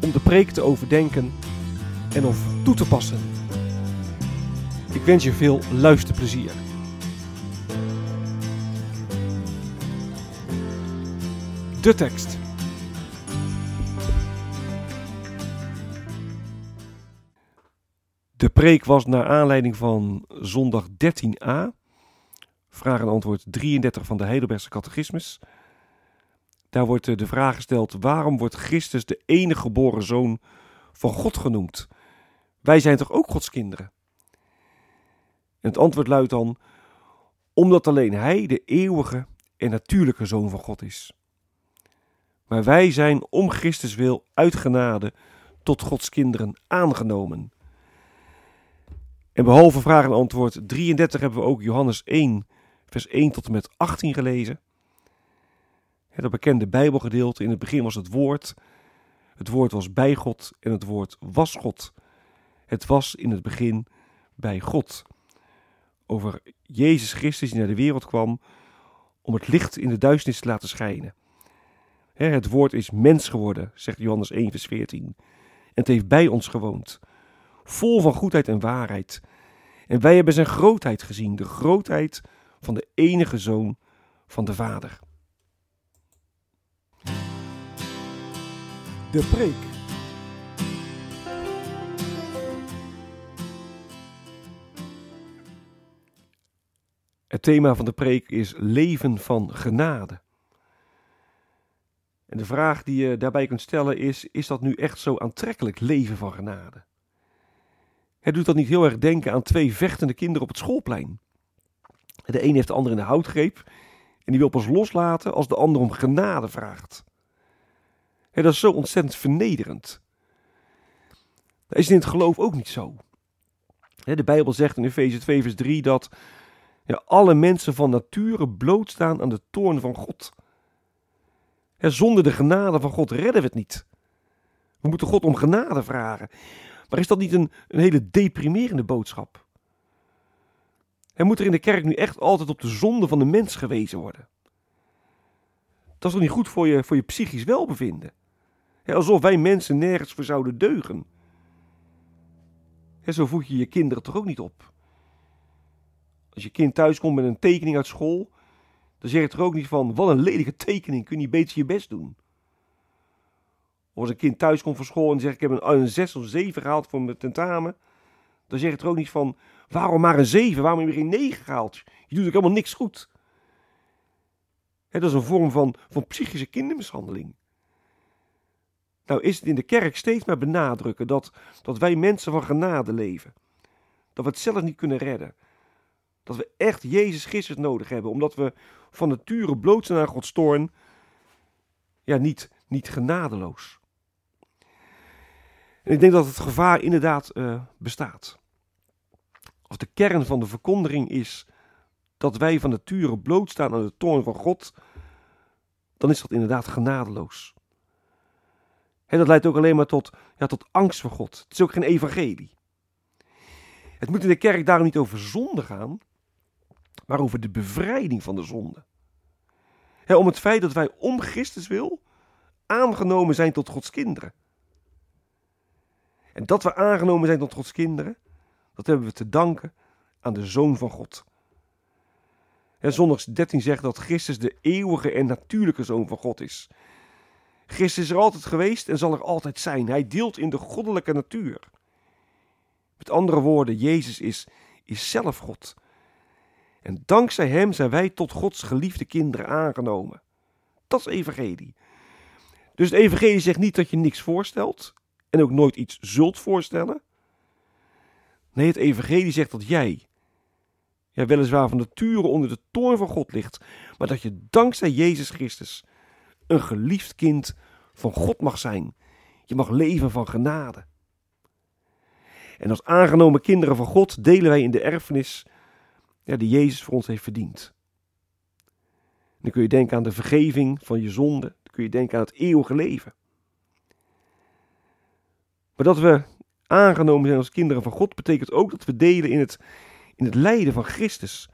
om de preek te overdenken en of toe te passen. Ik wens je veel luisterplezier. De tekst. De preek was naar aanleiding van zondag 13a, vraag en antwoord 33 van de Heidelbergse Catechismus. Daar wordt eh, de vraag gesteld: waarom wordt Christus de enige geboren zoon van God genoemd? Wij zijn toch ook Gods kinderen? En het antwoord luidt dan: omdat alleen Hij de eeuwige en natuurlijke zoon van God is. Maar wij zijn om Christus wil uit genade tot Gods kinderen aangenomen. En behalve vraag en antwoord 33 hebben we ook Johannes 1, vers 1 tot en met 18 gelezen. Het bekende Bijbelgedeelte. In het begin was het woord. Het woord was bij God en het woord was God. Het was in het begin bij God. Over Jezus Christus die naar de wereld kwam om het licht in de duisternis te laten schijnen. Het woord is mens geworden, zegt Johannes 1, vers 14. En het heeft bij ons gewoond. Vol van goedheid en waarheid. En wij hebben zijn grootheid gezien, de grootheid van de enige zoon van de Vader. De preek. Het thema van de preek is leven van genade. En de vraag die je daarbij kunt stellen is: is dat nu echt zo aantrekkelijk, leven van genade? Het doet dat niet heel erg denken aan twee vechtende kinderen op het schoolplein. De een heeft de ander in de houtgreep en die wil pas loslaten als de ander om genade vraagt. En dat is zo ontzettend vernederend. Dat is in het geloof ook niet zo. De Bijbel zegt in Efeze 2 vers 3 dat alle mensen van nature blootstaan aan de toorn van God. zonder de genade van God redden we het niet. We moeten God om genade vragen. Maar is dat niet een, een hele deprimerende boodschap? En moet er in de kerk nu echt altijd op de zonde van de mens gewezen worden? Dat is toch niet goed voor je, voor je psychisch welbevinden? Alsof wij mensen nergens voor zouden deugen. zo voed je je kinderen toch ook niet op? Als je kind thuis komt met een tekening uit school, dan zeg je toch ook niet van, wat een ledige tekening, kun je niet beter je best doen? Of als een kind thuis komt van school en zegt, ik heb een, een 6 of 7 gehaald voor mijn tentamen, dan zeg je toch ook niet van, waarom maar een 7, waarom heb je geen 9 gehaald? Je doet ook helemaal niks goed. dat is een vorm van, van psychische kindermishandeling. Nou is het in de kerk steeds maar benadrukken dat, dat wij mensen van genade leven. Dat we het zelf niet kunnen redden. Dat we echt Jezus Christus nodig hebben, omdat we van nature bloot zijn aan Gods toorn. Ja, niet, niet genadeloos. En ik denk dat het gevaar inderdaad uh, bestaat. Als de kern van de verkondiging is dat wij van nature blootstaan aan de toorn van God, dan is dat inderdaad genadeloos. En dat leidt ook alleen maar tot, ja, tot angst voor God. Het is ook geen evangelie. Het moet in de kerk daarom niet over zonde gaan, maar over de bevrijding van de zonde. om het feit dat wij om Christus wil aangenomen zijn tot Gods kinderen. En dat we aangenomen zijn tot Gods kinderen, dat hebben we te danken aan de Zoon van God. En zondags 13 zegt dat Christus de eeuwige en natuurlijke Zoon van God is. Christus is er altijd geweest en zal er altijd zijn. Hij deelt in de goddelijke natuur. Met andere woorden, Jezus is, is zelf God. En dankzij Hem zijn wij tot Gods geliefde kinderen aangenomen. Dat is evangelie. Dus het evangelie zegt niet dat je niks voorstelt en ook nooit iets zult voorstellen. Nee, het evangelie zegt dat jij, ja, weliswaar van nature onder de toorn van God ligt, maar dat je dankzij Jezus Christus een geliefd kind van God mag zijn. Je mag leven van genade. En als aangenomen kinderen van God delen wij in de erfenis ja, die Jezus voor ons heeft verdiend. dan kun je denken aan de vergeving van je zonde. Dan kun je denken aan het eeuwige leven. Maar dat we aangenomen zijn als kinderen van God betekent ook dat we delen in het, in het lijden van Christus.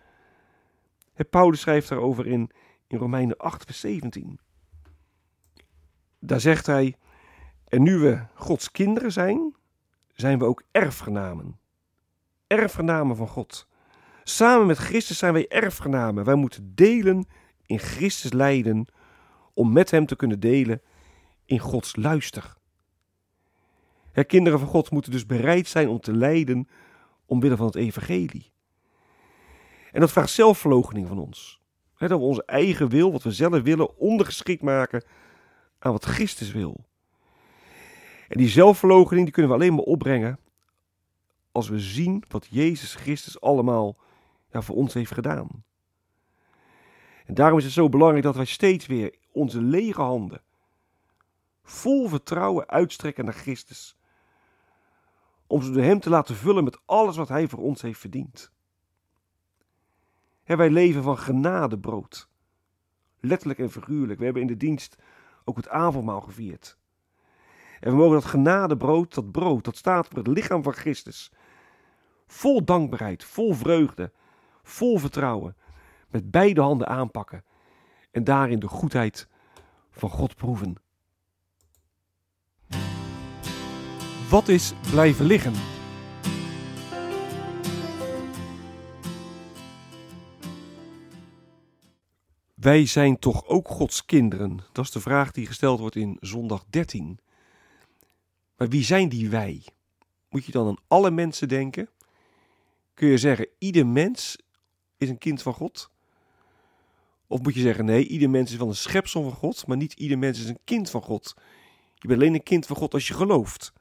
Paulus schrijft daarover in, in Romeinen 8, vers 17. Daar zegt hij: En nu we Gods kinderen zijn, zijn we ook erfgenamen. Erfgenamen van God. Samen met Christus zijn wij erfgenamen. Wij moeten delen in Christus lijden om met Hem te kunnen delen in Gods luister. Kinderen van God moeten dus bereid zijn om te lijden omwille van het evangelie. En dat vraagt zelfverloochening van ons. dat we onze eigen wil, wat we zelf willen, ondergeschikt maken aan wat Christus wil. En die zelfverloochening die kunnen we alleen maar opbrengen als we zien wat Jezus Christus allemaal ja, voor ons heeft gedaan. En daarom is het zo belangrijk dat wij steeds weer onze lege handen vol vertrouwen uitstrekken naar Christus. Om ze door Hem te laten vullen met alles wat Hij voor ons heeft verdiend. En wij leven van genadebrood. Letterlijk en figuurlijk. We hebben in de dienst ook het avondmaal gevierd. En we mogen dat genadebrood, dat brood, dat staat voor het lichaam van Christus. Vol dankbaarheid, vol vreugde, vol vertrouwen, met beide handen aanpakken en daarin de goedheid van God proeven. Wat is blijven liggen? Wij zijn toch ook Gods kinderen? Dat is de vraag die gesteld wordt in zondag 13. Maar wie zijn die wij? Moet je dan aan alle mensen denken? Kun je zeggen, ieder mens is een kind van God? Of moet je zeggen, nee, ieder mens is wel een schepsel van God, maar niet ieder mens is een kind van God. Je bent alleen een kind van God als je gelooft.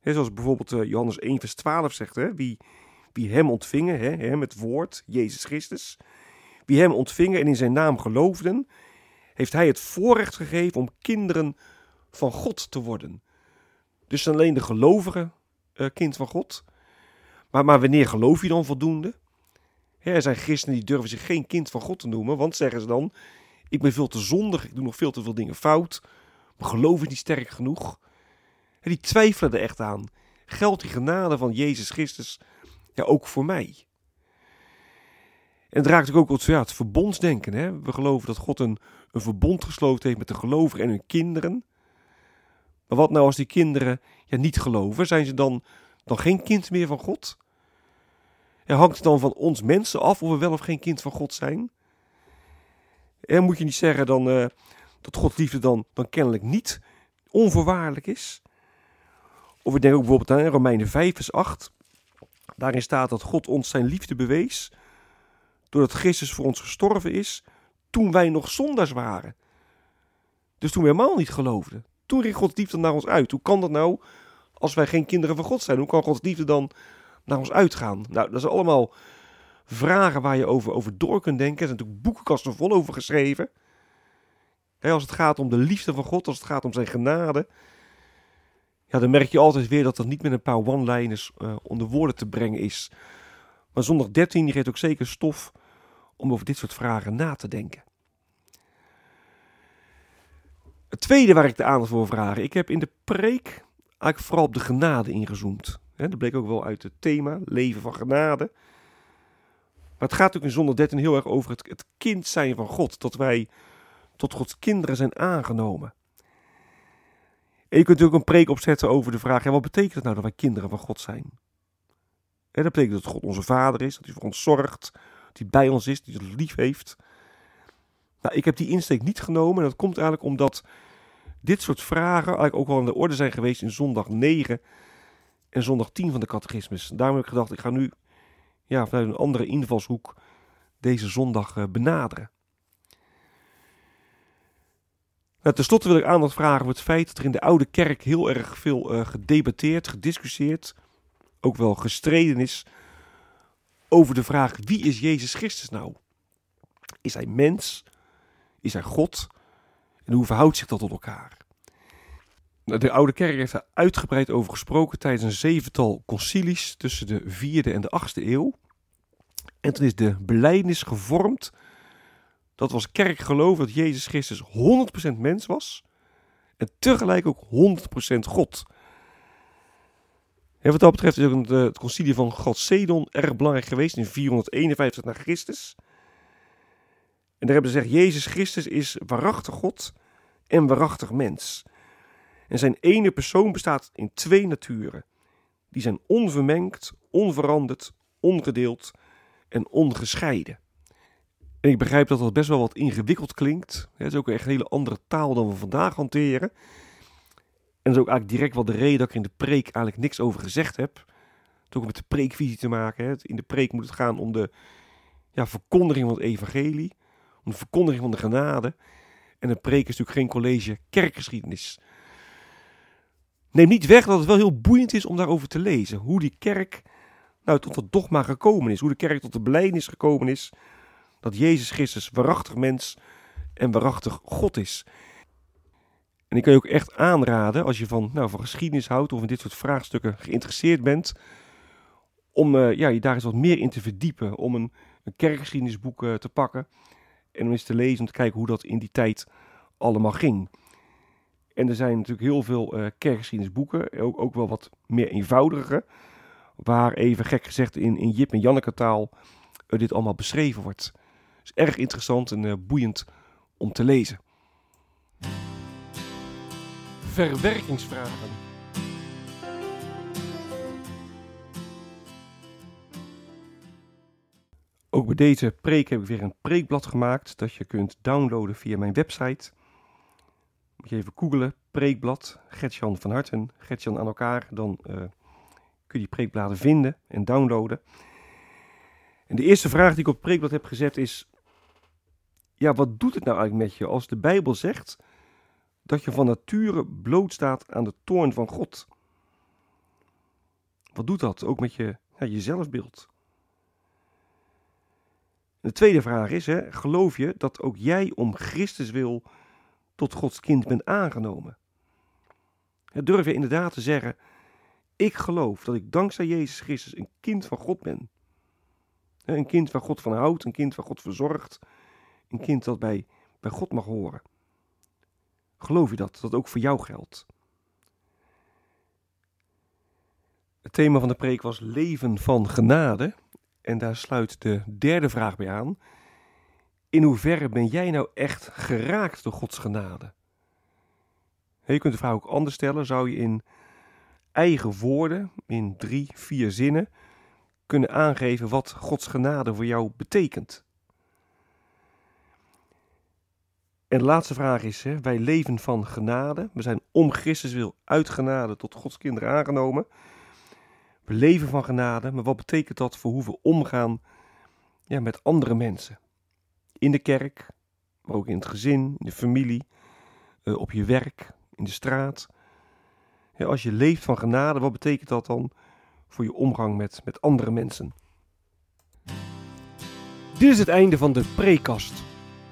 He, zoals bijvoorbeeld uh, Johannes 1, vers 12 zegt, hè, wie, wie hem ontvingen, hè, hem het woord, Jezus Christus, wie hem ontvingen en in zijn naam geloofden, heeft hij het voorrecht gegeven om kinderen van God te worden. Dus alleen de gelovige uh, kind van God. Maar, maar wanneer geloof je dan voldoende? er zijn christenen die durven zich geen kind van God te noemen, want zeggen ze dan: Ik ben veel te zondig, ik doe nog veel te veel dingen fout, mijn geloof is niet sterk genoeg. En die twijfelen er echt aan. Geldt die genade van Jezus Christus ja, ook voor mij? En het raakt ook op ja, het verbondsdenken. Hè? We geloven dat God een, een verbond gesloten heeft met de gelovigen en hun kinderen. Maar wat nou als die kinderen ja, niet geloven? Zijn ze dan, dan geen kind meer van God? En hangt het dan van ons mensen af of we wel of geen kind van God zijn? En moet je niet zeggen dan, uh, dat Gods liefde dan, dan kennelijk niet onvoorwaardelijk is? Of ik denk ook bijvoorbeeld aan Romeinen 5 vers 8. Daarin staat dat God ons zijn liefde bewees doordat Christus voor ons gestorven is toen wij nog zondaars waren. Dus toen we helemaal niet geloofden. Toen ging Gods liefde naar ons uit. Hoe kan dat nou als wij geen kinderen van God zijn? Hoe kan Gods liefde dan naar ons uitgaan? Nou, dat zijn allemaal vragen waar je over, over door kunt denken. Er zijn natuurlijk boekenkasten vol over geschreven. als het gaat om de liefde van God, als het gaat om zijn genade. Ja, dan merk je altijd weer dat dat niet met een paar one-liners uh, onder woorden te brengen is. Maar zondag 13 die geeft ook zeker stof om over dit soort vragen na te denken. Het tweede waar ik de aandacht voor vraag. Ik heb in de preek eigenlijk vooral op de genade ingezoomd. dat bleek ook wel uit het thema, leven van genade. Maar het gaat ook in zondag 13 heel erg over het, het kind zijn van God. Dat wij tot Gods kinderen zijn aangenomen. En je kunt natuurlijk een preek opzetten over de vraag: wat betekent het nou dat wij kinderen van God zijn? Dat betekent dat God onze vader is, dat hij voor ons zorgt, dat hij bij ons is, dat hij ons lief heeft. Nou, ik heb die insteek niet genomen en dat komt eigenlijk omdat dit soort vragen eigenlijk ook al aan de orde zijn geweest in zondag 9 en zondag 10 van de catechismus. Daarom heb ik gedacht, ik ga nu ja, vanuit een andere invalshoek deze zondag uh, benaderen. Nou, ten slotte wil ik aandacht vragen voor het feit dat er in de oude kerk heel erg veel uh, gedebatteerd, gediscussieerd, ook wel gestreden is over de vraag wie is Jezus Christus nou? Is hij mens? Is hij God? En hoe verhoudt zich dat tot elkaar? Nou, de oude kerk heeft daar uitgebreid over gesproken tijdens een zevental concilies tussen de vierde en de achtste eeuw. En toen is de belijdenis gevormd. Dat was kerkgeloof dat Jezus Christus 100% mens was. En tegelijk ook 100% God. En wat dat betreft is ook het concilie van Chalcedon erg belangrijk geweest in 451 na Christus. En daar hebben ze gezegd, Jezus Christus is waarachtig God en waarachtig mens. En zijn ene persoon bestaat in twee naturen. Die zijn onvermengd, onveranderd, ongedeeld en ongescheiden. En ik begrijp dat dat best wel wat ingewikkeld klinkt. Het is ook echt een hele andere taal dan we vandaag hanteren. En dat is ook eigenlijk direct wel de reden dat ik in de preek eigenlijk niks over gezegd heb. Het ook met de preekvisie te maken. In de preek moet het gaan om de ja, verkondiging van het evangelie. Om de verkondiging van de genade. En een preek is natuurlijk geen college kerkgeschiedenis. Neem niet weg dat het wel heel boeiend is om daarover te lezen. Hoe die kerk nou tot het dogma gekomen is. Hoe de kerk tot de belijdenis gekomen is. Dat Jezus Christus waarachtig mens en waarachtig God is. En ik kan je ook echt aanraden, als je van, nou, van geschiedenis houdt of in dit soort vraagstukken geïnteresseerd bent, om uh, ja, je daar eens wat meer in te verdiepen. Om een, een kerkgeschiedenisboek uh, te pakken en om eens te lezen, om te kijken hoe dat in die tijd allemaal ging. En er zijn natuurlijk heel veel uh, kerkgeschiedenisboeken, ook, ook wel wat meer eenvoudige, waar even gek gezegd in, in Jip en Janneke taal dit allemaal beschreven wordt. is erg interessant en boeiend om te lezen verwerkingsvragen. Ook bij deze preek heb ik weer een preekblad gemaakt dat je kunt downloaden via mijn website. Moet je even googelen, preekblad, Gertjan van Harten, Gertjan aan elkaar, dan uh, kun je die preekbladen vinden en downloaden. En de eerste vraag die ik op het preekblad heb gezet is, ja, wat doet het nou eigenlijk met je als de Bijbel zegt dat je van nature blootstaat aan de toorn van God. Wat doet dat ook met je, ja, je zelfbeeld? De tweede vraag is: hè, geloof je dat ook jij om Christus wil tot Gods kind bent aangenomen? Durf je inderdaad te zeggen: Ik geloof dat ik dankzij Jezus Christus een kind van God ben. Een kind waar God van houdt, een kind waar God verzorgt, een kind dat bij, bij God mag horen. Geloof je dat? Dat ook voor jou geldt? Het thema van de preek was leven van genade. En daar sluit de derde vraag bij aan. In hoeverre ben jij nou echt geraakt door Gods genade? Je kunt de vraag ook anders stellen. Zou je in eigen woorden, in drie, vier zinnen, kunnen aangeven wat Gods genade voor jou betekent? En de laatste vraag is: hè, wij leven van genade. We zijn om Christus wil uit genade tot Gods kinderen aangenomen. We leven van genade, maar wat betekent dat voor hoe we omgaan ja, met andere mensen? In de kerk, maar ook in het gezin, in de familie, uh, op je werk, in de straat. Als je leeft van genade, wat betekent dat dan voor je omgang met, met andere mensen? Dit is het einde van de prekast.